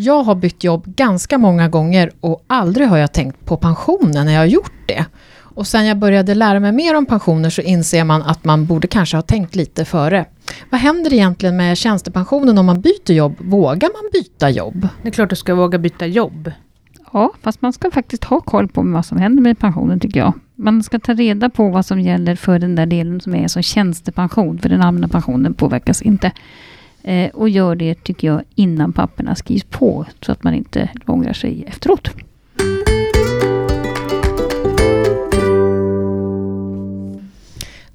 Jag har bytt jobb ganska många gånger och aldrig har jag tänkt på pensionen när jag har gjort det. Och sen jag började lära mig mer om pensioner så inser man att man borde kanske ha tänkt lite före. Vad händer egentligen med tjänstepensionen om man byter jobb? Vågar man byta jobb? Det är klart du ska våga byta jobb. Ja, fast man ska faktiskt ha koll på vad som händer med pensionen tycker jag. Man ska ta reda på vad som gäller för den där delen som är som tjänstepension, för den allmänna pensionen påverkas inte. Eh, och gör det, tycker jag, innan papperna skrivs på, så att man inte ångrar sig efteråt.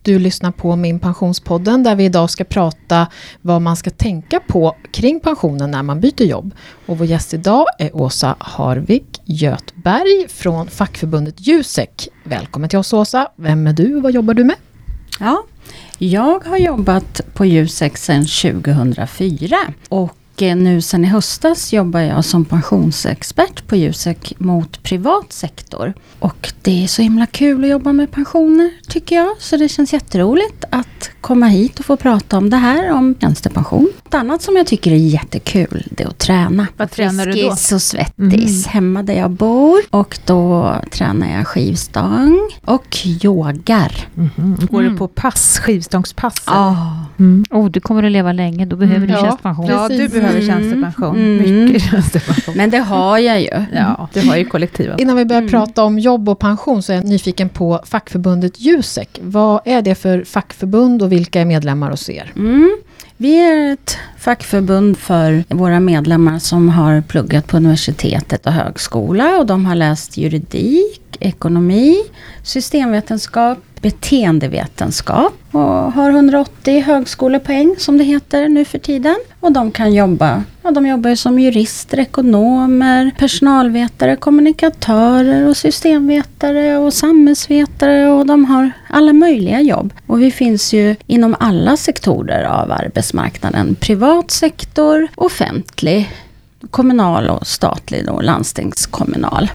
Du lyssnar på Min Pensionspodden där vi idag ska prata vad man ska tänka på kring pensionen när man byter jobb. Och vår gäst idag är Åsa Harvik Götberg från fackförbundet Jusek. Välkommen till oss Åsa. Vem är du och vad jobbar du med? Ja, jag har jobbat på Jusek sedan 2004 och nu sen i höstas jobbar jag som pensionsexpert på Jusek mot privat sektor. Och det är så himla kul att jobba med pensioner tycker jag. Så det känns jätteroligt att komma hit och få prata om det här, om tjänstepension. Ett annat som jag tycker är jättekul, det är att träna. Vad tränar du då? Friskis och svettis, mm. hemma där jag bor. Och då tränar jag skivstång och yogar. Mm. Går du mm. på pass, skivstångspass? Ja. Oh. Mm. Oh, du kommer att leva länge, då behöver du ja. tjänstepension. Ja, du behöver mm. tjänstepension. Mm. Mycket tjänstepension. Men det har jag ju. Ja, du har ju kollektivet. Innan vi börjar mm. prata om jobb och pension så är jag nyfiken på fackförbundet Jusek. Vad är det för fackförbund och vilka är medlemmar hos er? Mm. Vi är ett fackförbund för våra medlemmar som har pluggat på universitetet och högskola och de har läst juridik, ekonomi, systemvetenskap, beteendevetenskap och har 180 högskolepoäng som det heter nu för tiden. Och de kan jobba, ja, de jobbar ju som jurister, ekonomer, personalvetare, kommunikatörer och systemvetare och samhällsvetare och de har alla möjliga jobb. Och vi finns ju inom alla sektorer av arbetsmarknaden. Privat sektor, offentlig, kommunal och statlig och landstingskommunal.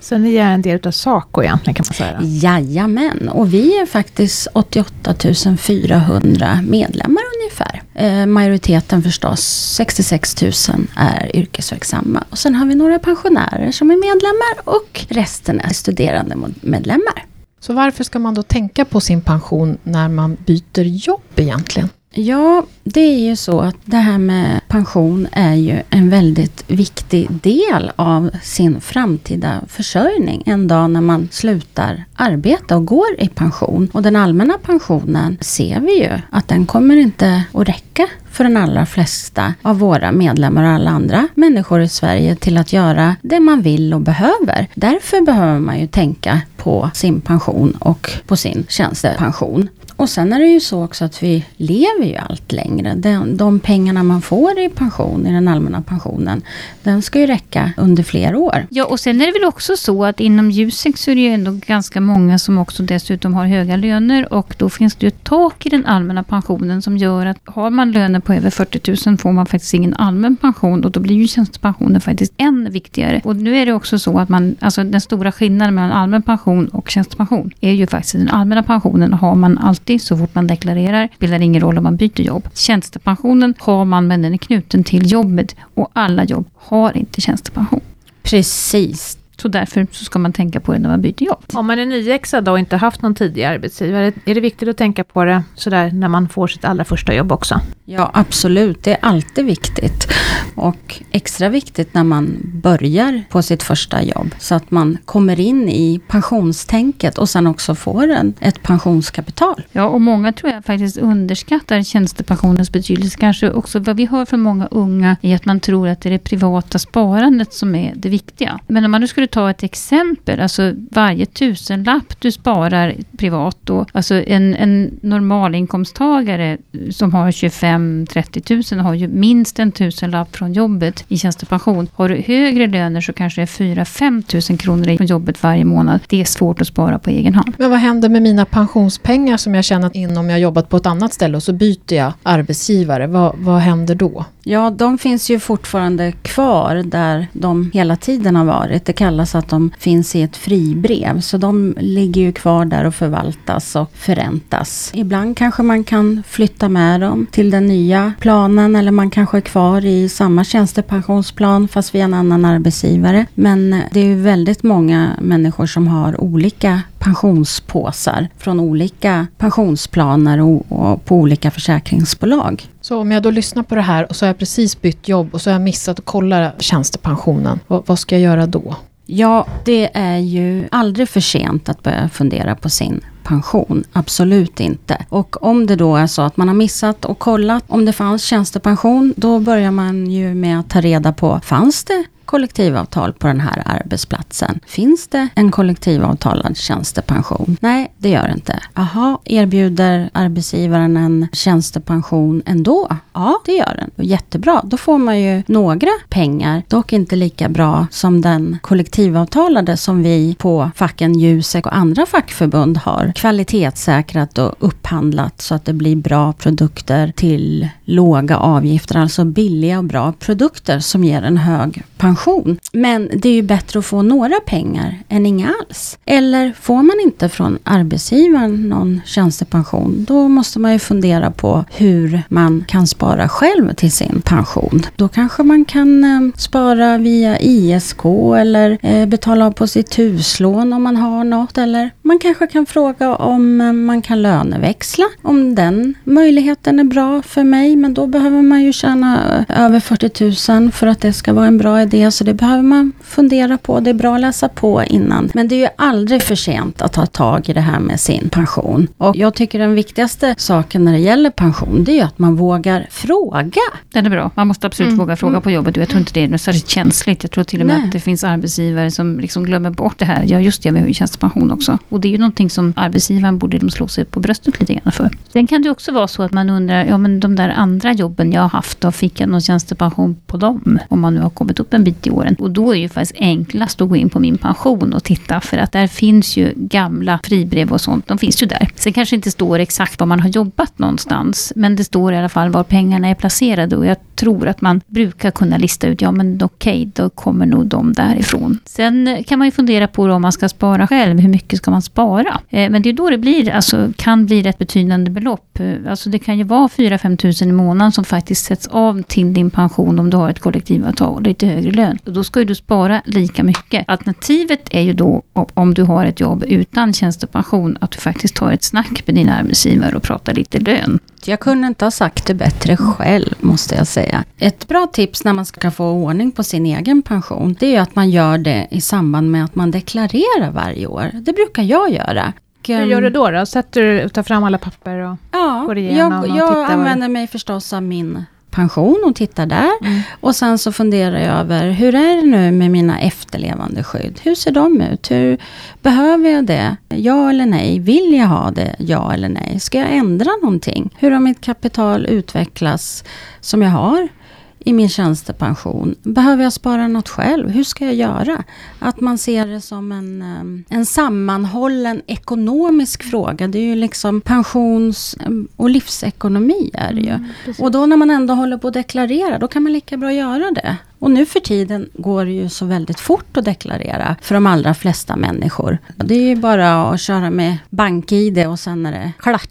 Så ni är en del av SACO egentligen kan man säga? Jajamän, och vi är faktiskt 88 400 medlemmar ungefär. Eh, majoriteten förstås, 66 000 är yrkesverksamma. Och sen har vi några pensionärer som är medlemmar och resten är studerande medlemmar. Så varför ska man då tänka på sin pension när man byter jobb egentligen? Ja, det är ju så att det här med pension är ju en väldigt viktig del av sin framtida försörjning. En dag när man slutar arbeta och går i pension. Och den allmänna pensionen ser vi ju att den kommer inte att räcka för den allra flesta av våra medlemmar och alla andra människor i Sverige till att göra det man vill och behöver. Därför behöver man ju tänka på sin pension och på sin tjänstepension. Och sen är det ju så också att vi lever ju allt längre. Den, de pengarna man får i pension, i den allmänna pensionen, den ska ju räcka under fler år. Ja, och sen är det väl också så att inom Jusek så är det ju ändå ganska många som också dessutom har höga löner och då finns det ju ett tak i den allmänna pensionen som gör att har man löner på över 40 000 får man faktiskt ingen allmän pension och då blir ju tjänstepensionen faktiskt än viktigare. Och nu är det också så att man, alltså den stora skillnaden mellan allmän pension och tjänstepension är ju faktiskt den allmänna pensionen har man allt 50 så fort man deklarerar. Spelar ingen roll om man byter jobb. Tjänstepensionen har man men den är knuten till jobbet och alla jobb har inte tjänstepension. Precis, så därför så ska man tänka på det när man byter jobb. Om man är nyexad och inte haft någon tidigare arbetsgivare, är det viktigt att tänka på det sådär när man får sitt allra första jobb också? Ja, absolut. Det är alltid viktigt. Och extra viktigt när man börjar på sitt första jobb. Så att man kommer in i pensionstänket och sen också får en, ett pensionskapital. Ja, och många tror jag faktiskt underskattar tjänstepensionens betydelse. Kanske också vad vi hör från många unga är att man tror att det är det privata sparandet som är det viktiga. Men om man nu skulle du ta ett exempel, alltså varje tusenlapp du sparar privat då, alltså en, en normalinkomsttagare som har 25-30 000 har ju minst en tusenlapp från jobbet i tjänstepension. Har du högre löner så kanske det är 4-5 000 kronor från jobbet varje månad. Det är svårt att spara på egen hand. Men vad händer med mina pensionspengar som jag tjänat in om jag jobbat på ett annat ställe och så byter jag arbetsgivare? Vad, vad händer då? Ja, de finns ju fortfarande kvar där de hela tiden har varit. Det kallas att de finns i ett fribrev. Så de ligger ju kvar där och förvaltas och förräntas. Ibland kanske man kan flytta med dem till den nya planen eller man kanske är kvar i samma tjänstepensionsplan fast via en annan arbetsgivare. Men det är ju väldigt många människor som har olika pensionspåsar från olika pensionsplaner och, och, på olika försäkringsbolag. Så om jag då lyssnar på det här och så har jag precis bytt jobb och så har jag missat att kolla tjänstepensionen. vad, vad ska jag göra då? Ja, det är ju aldrig för sent att börja fundera på sin pension. Absolut inte. Och om det då är så att man har missat och kollat om det fanns tjänstepension, då börjar man ju med att ta reda på, fanns det kollektivavtal på den här arbetsplatsen. Finns det en kollektivavtalad tjänstepension? Nej, det gör det inte. Jaha, erbjuder arbetsgivaren en tjänstepension ändå? Ja, det gör den. Jättebra, då får man ju några pengar, dock inte lika bra som den kollektivavtalade som vi på facken Jusek och andra fackförbund har kvalitetssäkrat och upphandlat så att det blir bra produkter till låga avgifter, alltså billiga och bra produkter som ger en hög pension pension. Men det är ju bättre att få några pengar än inga alls. Eller får man inte från arbetsgivaren någon tjänstepension, då måste man ju fundera på hur man kan spara själv till sin pension. Då kanske man kan eh, spara via ISK eller eh, betala av på sitt huslån om man har något. Eller man kanske kan fråga om eh, man kan löneväxla, om den möjligheten är bra för mig. Men då behöver man ju tjäna eh, över 40 000 för att det ska vara en bra idé så det behöver man fundera på. Det är bra att läsa på innan. Men det är ju aldrig för sent att ta tag i det här med sin pension. Och jag tycker den viktigaste saken när det gäller pension, det är ju att man vågar fråga. Den är bra. Man måste absolut mm. våga fråga mm. på jobbet. Jag tror inte det är något särskilt känsligt. Jag tror till och med Nej. att det finns arbetsgivare som liksom glömmer bort det här. Ja, just det, vi har ju tjänstepension också. Och det är ju någonting som arbetsgivaren borde de slå sig på bröstet lite grann för. Sen kan det också vara så att man undrar, ja men de där andra jobben jag har haft, då fick jag någon tjänstepension på dem? Om man nu har kommit upp en bit i åren. Och då är det ju faktiskt enklast att gå in på min pension och titta för att där finns ju gamla fribrev och sånt. De finns ju där. Sen kanske inte står exakt var man har jobbat någonstans. Men det står i alla fall var pengarna är placerade och jag tror att man brukar kunna lista ut, ja men okej, okay, då kommer nog de därifrån. Sen kan man ju fundera på om man ska spara själv, hur mycket ska man spara? Eh, men det är då det blir, alltså kan bli rätt betydande belopp. Eh, alltså det kan ju vara 4-5 tusen i månaden som faktiskt sätts av till din pension om du har ett kollektivavtal och lite högre lön. Då ska du spara lika mycket. Alternativet är ju då om du har ett jobb utan tjänstepension att du faktiskt tar ett snack med din arbetsgivare och pratar lite lön. Jag kunde inte ha sagt det bättre själv, måste jag säga. Ett bra tips när man ska få ordning på sin egen pension, det är att man gör det i samband med att man deklarerar varje år. Det brukar jag göra. Hur gör du då? då? Sätter du, tar fram alla papper och ja, går igenom? Jag, och jag använder mig förstås av min pension och tittar där. Mm. Och sen så funderar jag över, hur är det nu med mina efterlevande skydd? Hur ser de ut? Hur, behöver jag det? Ja eller nej? Vill jag ha det? Ja eller nej? Ska jag ändra någonting? Hur har mitt kapital utvecklats som jag har? I min tjänstepension? Behöver jag spara något själv? Hur ska jag göra? Att man ser det som en, eh, en sammanhållen ekonomisk fråga. Det är ju liksom pensions eh, och livsekonomi är det ju. Mm, och då när man ändå håller på att deklarera, då kan man lika bra göra det. Och nu för tiden går det ju så väldigt fort att deklarera för de allra flesta människor. Det är ju bara att köra med BankID och sen är det klart.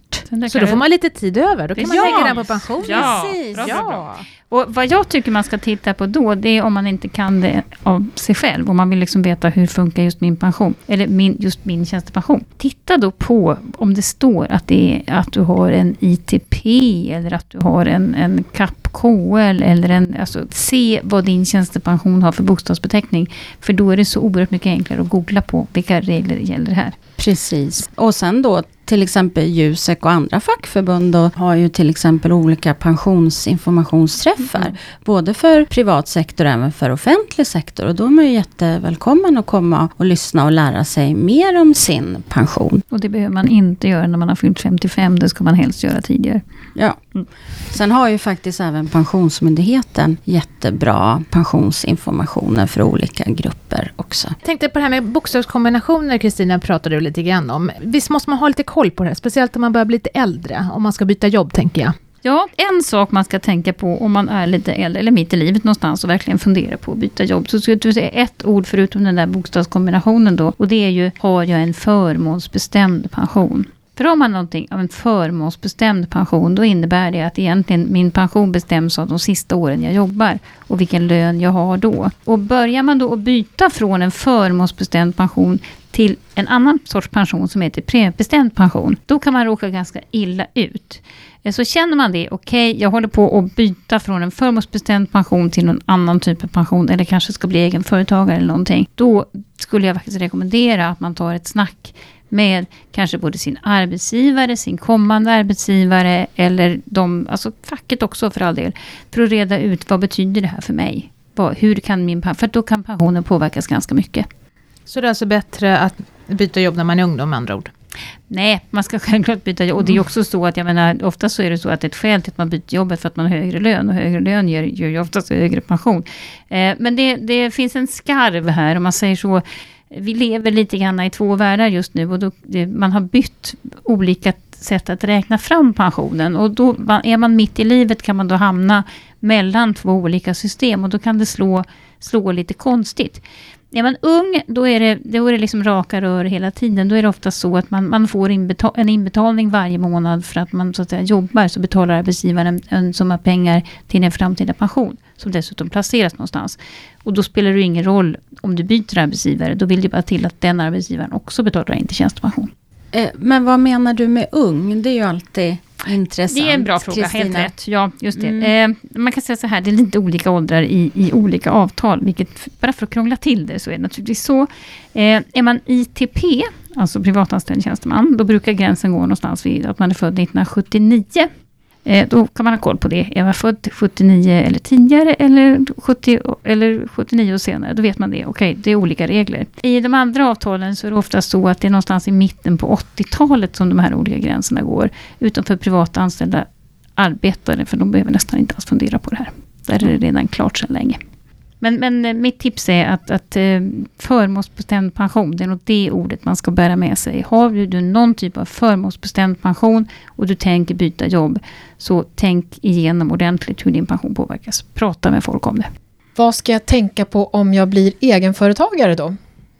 Så då får man lite tid över, då kan man ja. lägga den på pension. Ja, Precis. Bra, bra. Och vad jag tycker man ska titta på då, det är om man inte kan det av sig själv. Om man vill liksom veta hur funkar just min pension. Eller min, just min tjänstepension. Titta då på om det står att, det är, att du har en ITP eller att du har en, en CAP KL eller en... Alltså, se vad din tjänstepension har för bokstavsbeteckning. För då är det så oerhört mycket enklare att googla på vilka regler gäller här. Precis. Och sen då till exempel Jusek och andra fackförbund och har ju till exempel olika pensionsinformationsträffar. Mm. Både för privat sektor och även för offentlig sektor. Och då är man ju jättevälkommen att komma och lyssna och lära sig mer om sin pension. Och det behöver man inte göra när man har fyllt 55. Det ska man helst göra tidigare. Ja. Mm. Sen har ju faktiskt även Pensionsmyndigheten jättebra pensionsinformationer för olika grupper också. Jag tänkte på det här med bokstavskombinationer, Kristina pratade du lite grann om. Visst måste man ha lite koll på det här, speciellt om man börjar bli lite äldre, om man ska byta jobb tänker jag. Ja, en sak man ska tänka på om man är lite äldre, eller mitt i livet någonstans och verkligen funderar på att byta jobb. Så skulle jag säga ett ord förutom den där bokstavskombinationen då. Och det är ju, har jag en förmånsbestämd pension? För om man någonting av en förmånsbestämd pension, då innebär det att egentligen min pension bestäms av de sista åren jag jobbar och vilken lön jag har då. Och börjar man då att byta från en förmånsbestämd pension till en annan sorts pension som heter premiebestämd pension, då kan man råka ganska illa ut. Eh, så känner man det, okej, okay, jag håller på att byta från en förmånsbestämd pension till någon annan typ av pension, eller kanske ska bli egen företagare eller någonting, då skulle jag faktiskt rekommendera att man tar ett snack med kanske både sin arbetsgivare, sin kommande arbetsgivare eller de, alltså facket också för all del. För att reda ut vad betyder det här för mig? hur kan min för då kan pensionen påverkas ganska mycket. Så det är alltså bättre att byta jobb när man är ungdom med andra ord? Nej, man ska självklart byta jobb. Och det är också så att, jag menar, ofta så är det så att ett skäl till att man byter jobb är för att man har högre lön. Och högre lön ger, ger ju oftast högre pension. Eh, men det, det finns en skarv här, om man säger så vi lever lite grann i två världar just nu och då, man har bytt olika sätt att räkna fram pensionen. Och då är man mitt i livet kan man då hamna mellan två olika system och då kan det slå, slå lite konstigt. Är man ung, då är det, då är det liksom raka rör hela tiden. Då är det ofta så att man, man får inbetal, en inbetalning varje månad för att man så att säga, jobbar. Så betalar arbetsgivaren en summa pengar till en framtida pension. Som dessutom placeras någonstans. Och då spelar det ingen roll om du byter arbetsgivare. Då vill det bara till att den arbetsgivaren också betalar in till tjänstepension. Eh, men vad menar du med ung? Det är ju alltid intressant. Det är en bra fråga, Christina. helt rätt. Ja, just det. Mm. Eh, man kan säga så här, det är lite olika åldrar i, i olika avtal. Vilket, bara för att krångla till det, så är det naturligtvis så. Eh, är man ITP, alltså privatanställd tjänsteman, då brukar gränsen gå någonstans vid att man är född 1979. Eh, då kan man ha koll på det. Är man född 79 eller tidigare eller, 70, eller 79 och senare, då vet man det. Okej, okay, det är olika regler. I de andra avtalen så är det oftast så att det är någonstans i mitten på 80-talet som de här olika gränserna går. Utom för privata anställda arbetare, för de behöver nästan inte alls fundera på det här. Där är det redan klart sedan länge. Men, men eh, mitt tips är att, att eh, förmånsbestämd pension, det är nog det ordet man ska bära med sig. Har du någon typ av förmånsbestämd pension och du tänker byta jobb, så tänk igenom ordentligt hur din pension påverkas. Prata med folk om det. Vad ska jag tänka på om jag blir egenföretagare då?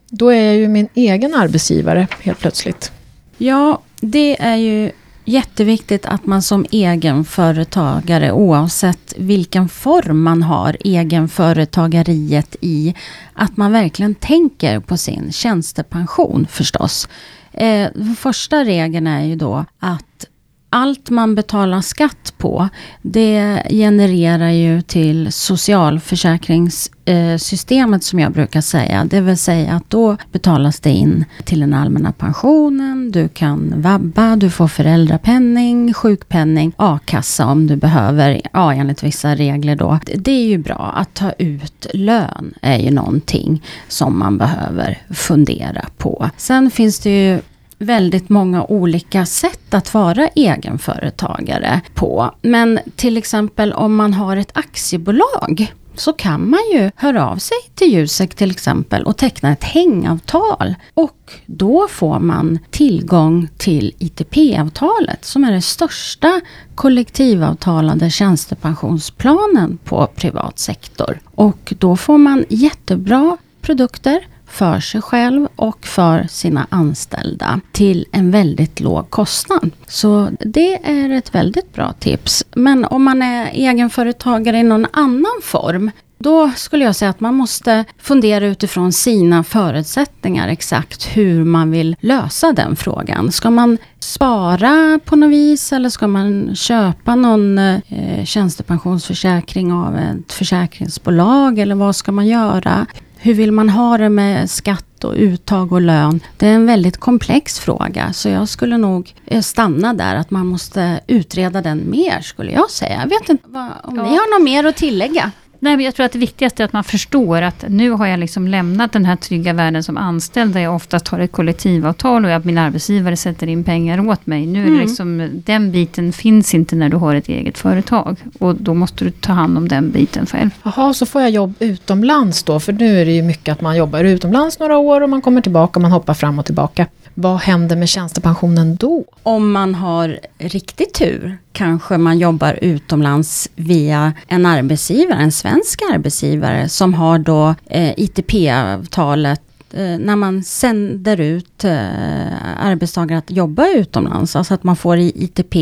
Då är jag ju min egen arbetsgivare helt plötsligt. Ja, det är ju jätteviktigt att man som egenföretagare, oavsett vilken form man har egenföretagariet i, att man verkligen tänker på sin tjänstepension förstås. Eh, första regeln är ju då att allt man betalar skatt på, det genererar ju till socialförsäkringssystemet som jag brukar säga. Det vill säga att då betalas det in till den allmänna pensionen, du kan vabba, du får föräldrapenning, sjukpenning, a-kassa om du behöver, ja enligt vissa regler då. Det är ju bra att ta ut lön, är ju någonting som man behöver fundera på. Sen finns det ju väldigt många olika sätt att vara egenföretagare på. Men till exempel om man har ett aktiebolag så kan man ju höra av sig till Jusek till exempel och teckna ett hängavtal. Och då får man tillgång till ITP-avtalet som är det största kollektivavtalade tjänstepensionsplanen på privat sektor. Och då får man jättebra produkter för sig själv och för sina anställda till en väldigt låg kostnad. Så det är ett väldigt bra tips. Men om man är egenföretagare i någon annan form då skulle jag säga att man måste fundera utifrån sina förutsättningar exakt hur man vill lösa den frågan. Ska man spara på något vis eller ska man köpa någon eh, tjänstepensionsförsäkring av ett försäkringsbolag eller vad ska man göra? Hur vill man ha det med skatt och uttag och lön? Det är en väldigt komplex fråga, så jag skulle nog eh, stanna där, att man måste utreda den mer, skulle jag säga. Jag vet inte vad, om ja. ni har något mer att tillägga? Nej, men jag tror att det viktigaste är att man förstår att nu har jag liksom lämnat den här trygga världen som anställd, där jag oftast har ett kollektivavtal och att min arbetsgivare sätter in pengar åt mig. Nu är mm. det liksom, den biten finns inte när du har ett eget företag. Och då måste du ta hand om den biten själv. Jaha, så får jag jobb utomlands då? För nu är det ju mycket att man jobbar utomlands några år och man kommer tillbaka och man hoppar fram och tillbaka. Vad händer med tjänstepensionen då? Om man har riktig tur kanske man jobbar utomlands via en arbetsgivare, en svensk arbetsgivare som har då eh, ITP-avtalet Eh, när man sänder ut eh, arbetstagare att jobba utomlands, alltså att man får ITP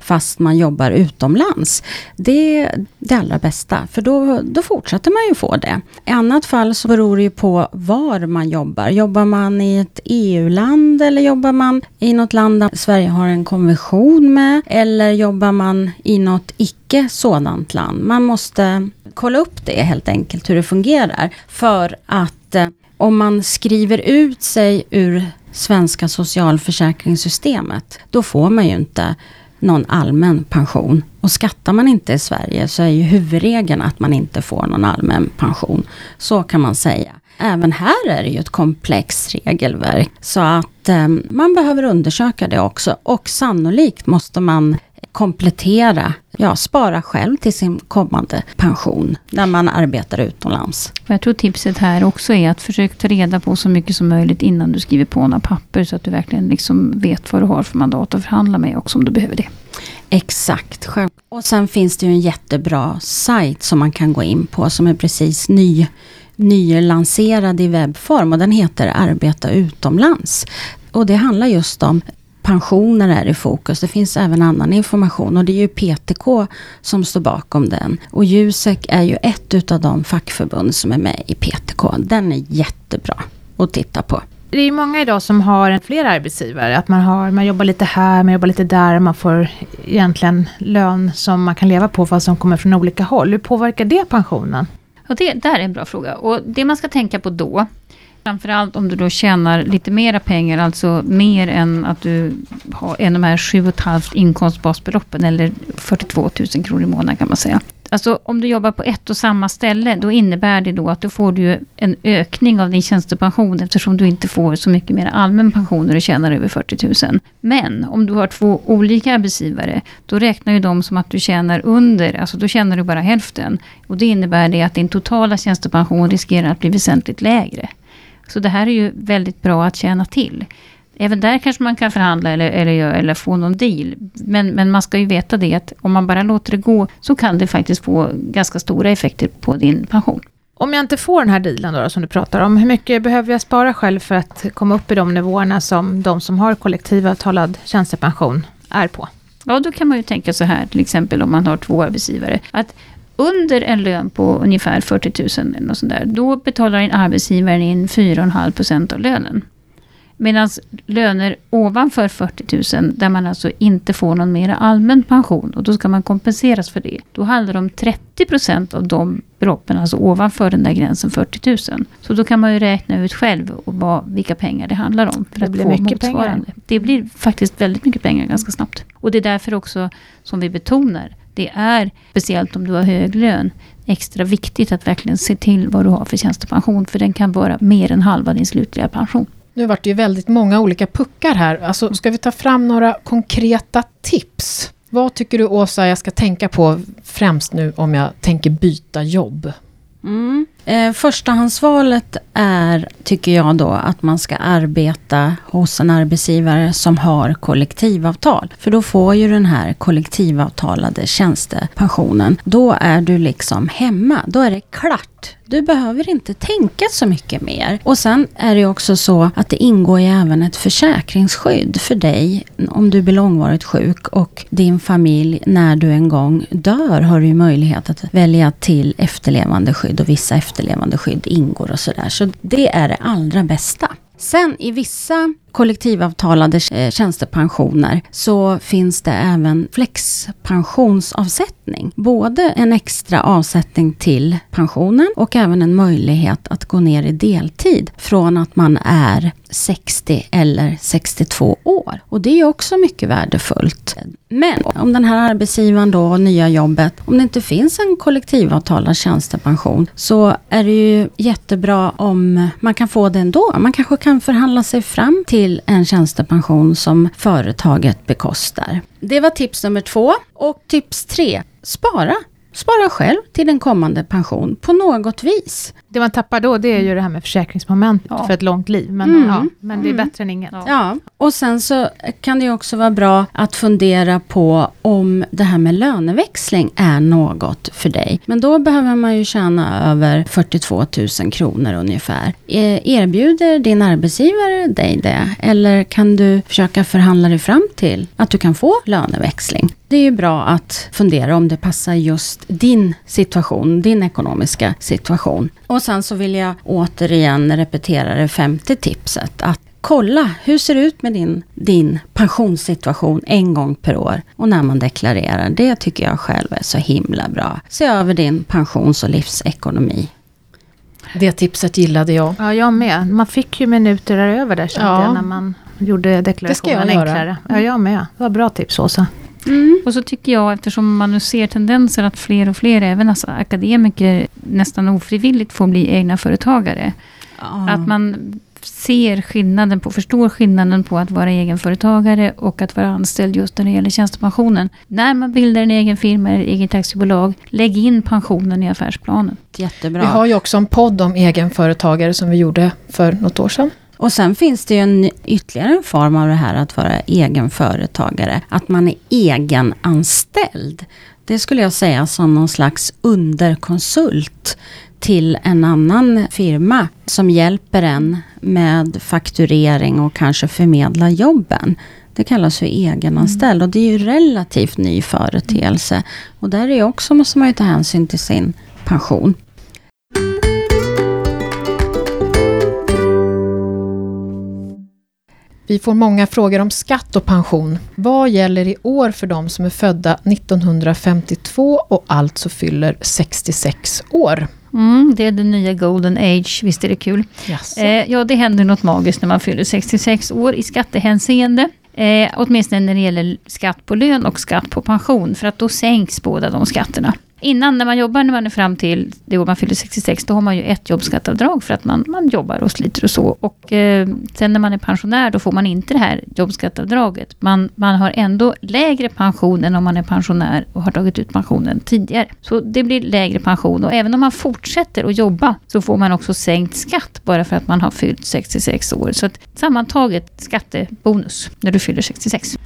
fast man jobbar utomlands. Det är det allra bästa, för då, då fortsätter man ju få det. I annat fall så beror det ju på var man jobbar. Jobbar man i ett EU-land eller jobbar man i något land där Sverige har en konvention med? Eller jobbar man i något icke sådant land? Man måste kolla upp det helt enkelt, hur det fungerar. För att eh, om man skriver ut sig ur svenska socialförsäkringssystemet, då får man ju inte någon allmän pension. Och skattar man inte i Sverige så är ju huvudregeln att man inte får någon allmän pension. Så kan man säga. Även här är det ju ett komplext regelverk. Så att eh, man behöver undersöka det också. Och sannolikt måste man komplettera, ja, spara själv till sin kommande pension när man arbetar utomlands. Jag tror tipset här också är att försöka ta reda på så mycket som möjligt innan du skriver på några papper så att du verkligen liksom vet vad du har för mandat att förhandla med också om du behöver det. Exakt. Och sen finns det ju en jättebra sajt som man kan gå in på som är precis ny nylanserad i webbform och den heter Arbeta utomlands. Och det handlar just om pensioner är i fokus. Det finns även annan information och det är ju PTK som står bakom den. Och Jusek är ju ett utav de fackförbund som är med i PTK. Den är jättebra att titta på. Det är många idag som har flera arbetsgivare. Att man, har, man jobbar lite här, man jobbar lite där. Man får egentligen lön som man kan leva på fast som kommer från olika håll. Hur påverkar det pensionen? Och det där är en bra fråga. Och det man ska tänka på då, Framförallt om du då tjänar lite mera pengar, alltså mer än att du har en av de här 7,5 inkomstbasbeloppen, eller 42 000 kronor i månaden kan man säga. Alltså om du jobbar på ett och samma ställe, då innebär det då att du får du en ökning av din tjänstepension, eftersom du inte får så mycket mer allmän pension när du tjänar över 40 000. Men om du har två olika arbetsgivare, då räknar ju de som att du tjänar under, alltså då tjänar du bara hälften. Och det innebär det att din totala tjänstepension riskerar att bli väsentligt lägre. Så det här är ju väldigt bra att känna till. Även där kanske man kan förhandla eller, eller, eller få någon deal. Men, men man ska ju veta det att om man bara låter det gå så kan det faktiskt få ganska stora effekter på din pension. Om jag inte får den här dealen då, som du pratar om, hur mycket behöver jag spara själv för att komma upp i de nivåerna som de som har kollektivavtalad tjänstepension är på? Ja, då kan man ju tänka så här, till exempel om man har två arbetsgivare. Att under en lön på ungefär 40 000, eller sånt där, då betalar en arbetsgivare in 4,5% av lönen. Medan löner ovanför 40 000, där man alltså inte får någon mer allmän pension, och då ska man kompenseras för det. Då handlar det om 30% av de beloppen, alltså ovanför den där gränsen 40 000. Så då kan man ju räkna ut själv vad, vilka pengar det handlar om. För det att blir få mycket motsvarande. pengar. Det blir faktiskt väldigt mycket pengar ganska snabbt. Och det är därför också som vi betonar det är, speciellt om du har hög lön, extra viktigt att verkligen se till vad du har för tjänstepension. För den kan vara mer än halva din slutliga pension. Nu vart det ju väldigt många olika puckar här. Alltså, ska vi ta fram några konkreta tips? Vad tycker du Åsa jag ska tänka på främst nu om jag tänker byta jobb? Mm. Eh, förstahandsvalet är, tycker jag då, att man ska arbeta hos en arbetsgivare som har kollektivavtal. För då får ju den här kollektivavtalade tjänstepensionen, då är du liksom hemma. Då är det klart. Du behöver inte tänka så mycket mer. Och sen är det också så att det ingår ju även ett försäkringsskydd för dig om du blir långvarigt sjuk och din familj när du en gång dör har du ju möjlighet att välja till efterlevandeskydd och vissa efterlevandeskydd ingår och sådär. Så det är det allra bästa. Sen i vissa kollektivavtalade eh, tjänstepensioner så finns det även flexpensionsavsättning. Både en extra avsättning till pensionen och även en möjlighet att gå ner i deltid från att man är 60 eller 62 år. Och det är också mycket värdefullt. Men om den här arbetsgivaren då har nya jobbet, om det inte finns en kollektivavtalad tjänstepension så är det ju jättebra om man kan få det ändå. Man kanske kan förhandla sig fram till en tjänstepension som företaget bekostar. Det var tips nummer två. Och tips tre, spara. spara själv till en kommande pension på något vis. Det man tappar då, det är ju det här med försäkringsmomentet Ja. för ett långt liv. Men, Mm. ja, men det är Mm. bättre än inget. Ja. Ja, och sen så kan det ju också vara bra att fundera på om det här med löneväxling är något för dig. Men då behöver man ju tjäna över 42 000 kronor ungefär. Eh, Erbjuder din arbetsgivare dig det? Eller kan du försöka förhandla dig fram till att du kan få löneväxling? Det är ju bra att fundera om det passar just din situation, din ekonomiska situation. Och sen så vill jag återigen repetera det femte tipset. Att kolla, hur ser det ut med din, din pensionssituation en gång per år? Och när man deklarerar, det tycker jag själv är så himla bra. Se över din pensions och livsekonomi. Det tipset gillade jag. Ja, jag med. Man fick ju minuter över där kände Ja. jag när man gjorde deklarationen göra. enklare. Ja, jag med. Det var bra tips Åsa. Och så tycker jag, eftersom man nu ser tendenser att fler och fler, även alltså akademiker, nästan ofrivilligt får bli egna företagare. Att man ser skillnaden på, förstår skillnaden på att vara egenföretagare och att vara anställd just när det gäller tjänstepensionen. När man bildar en egen firma eller eget aktiebolag, lägg in pensionen i affärsplanen. Jättebra. Vi har ju också en podd om egenföretagare som vi gjorde för något år sedan. Och sen finns det ju en ytterligare en form av det här att vara egenföretagare. Att man är egenanställd. Det skulle jag säga som någon slags underkonsult till en annan firma som hjälper en med fakturering och kanske förmedla jobben. Det kallas för egenanställd och det är ju relativt ny företeelse. Och där är också måste man ju ta hänsyn till sin pension. Vi får många frågor om skatt och pension. Vad gäller i år för de som är födda 1952 och alltså fyller 66 år? Mm, det är den nya golden age, visst är det kul? Yes. Eh, ja, det händer något magiskt när man fyller 66 år i skattehänseende. Eh, åtminstone när det gäller skatt på lön och skatt på pension, för att då sänks båda de skatterna. Innan, när man jobbar när man är fram till det år man fyller 66, då har man ju ett jobbskatteavdrag för att man, man jobbar och sliter och så. Och eh, sen när man är pensionär, då får man inte det här jobbskatteavdraget. Man, man har ändå lägre pension än om man är pensionär och har tagit ut pensionen tidigare. Så det blir lägre pension och även om man fortsätter att jobba så får man också sänkt skatt bara för att man har fyllt 66 år. Så att sammantaget skattebonus när du fyller 66.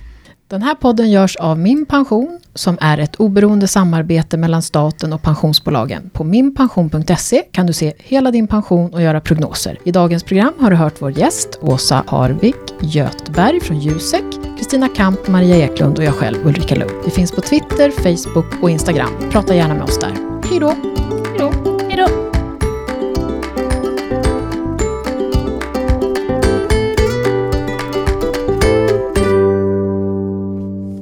Den här podden görs av Min Pension som är ett oberoende samarbete mellan staten och pensionsbolagen. På minpension.se kan du se hela din pension och göra prognoser. I dagens program har du hört vår gäst Åsa Harvik, Götberg från Jusek, Kristina Kamp, Maria Eklund och jag själv Ulrika Lund. Vi finns på Twitter, Facebook och Instagram. Prata gärna med oss där. Hej då!